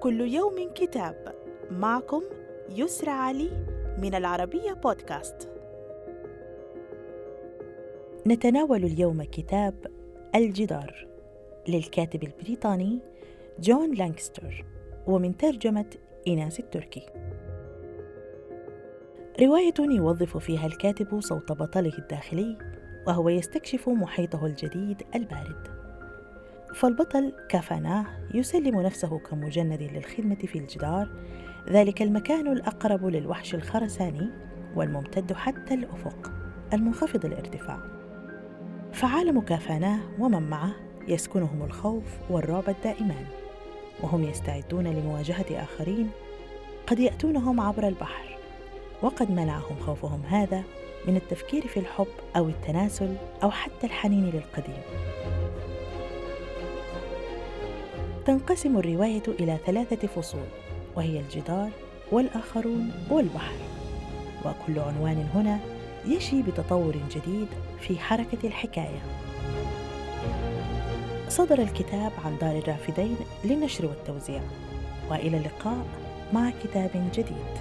كل يوم كتاب. معكم يسرى علي من العربية بودكاست. نتناول اليوم كتاب الجدار للكاتب البريطاني جون لانكستر ومن ترجمة إيناس التركي. رواية يوظف فيها الكاتب صوت بطله الداخلي وهو يستكشف محيطه الجديد البارد. فالبطل كافاناه يسلم نفسه كمجند للخدمة في الجدار. ذلك المكان الأقرب للوحش الخرساني والممتد حتى الأفق المنخفض الارتفاع. فعالم كافاناه ومن معه يسكنهم الخوف والرعب الدائمان وهم يستعدون لمواجهة آخرين قد يأتونهم عبر البحر. وقد منعهم خوفهم هذا من التفكير في الحب أو التناسل أو حتى الحنين للقديم. تنقسم الرواية إلى ثلاثة فصول وهي الجدار والآخرون والبحر. وكل عنوان هنا يشي بتطور جديد في حركة الحكاية. صدر الكتاب عن دار الرافدين للنشر والتوزيع. وإلى اللقاء مع كتاب جديد.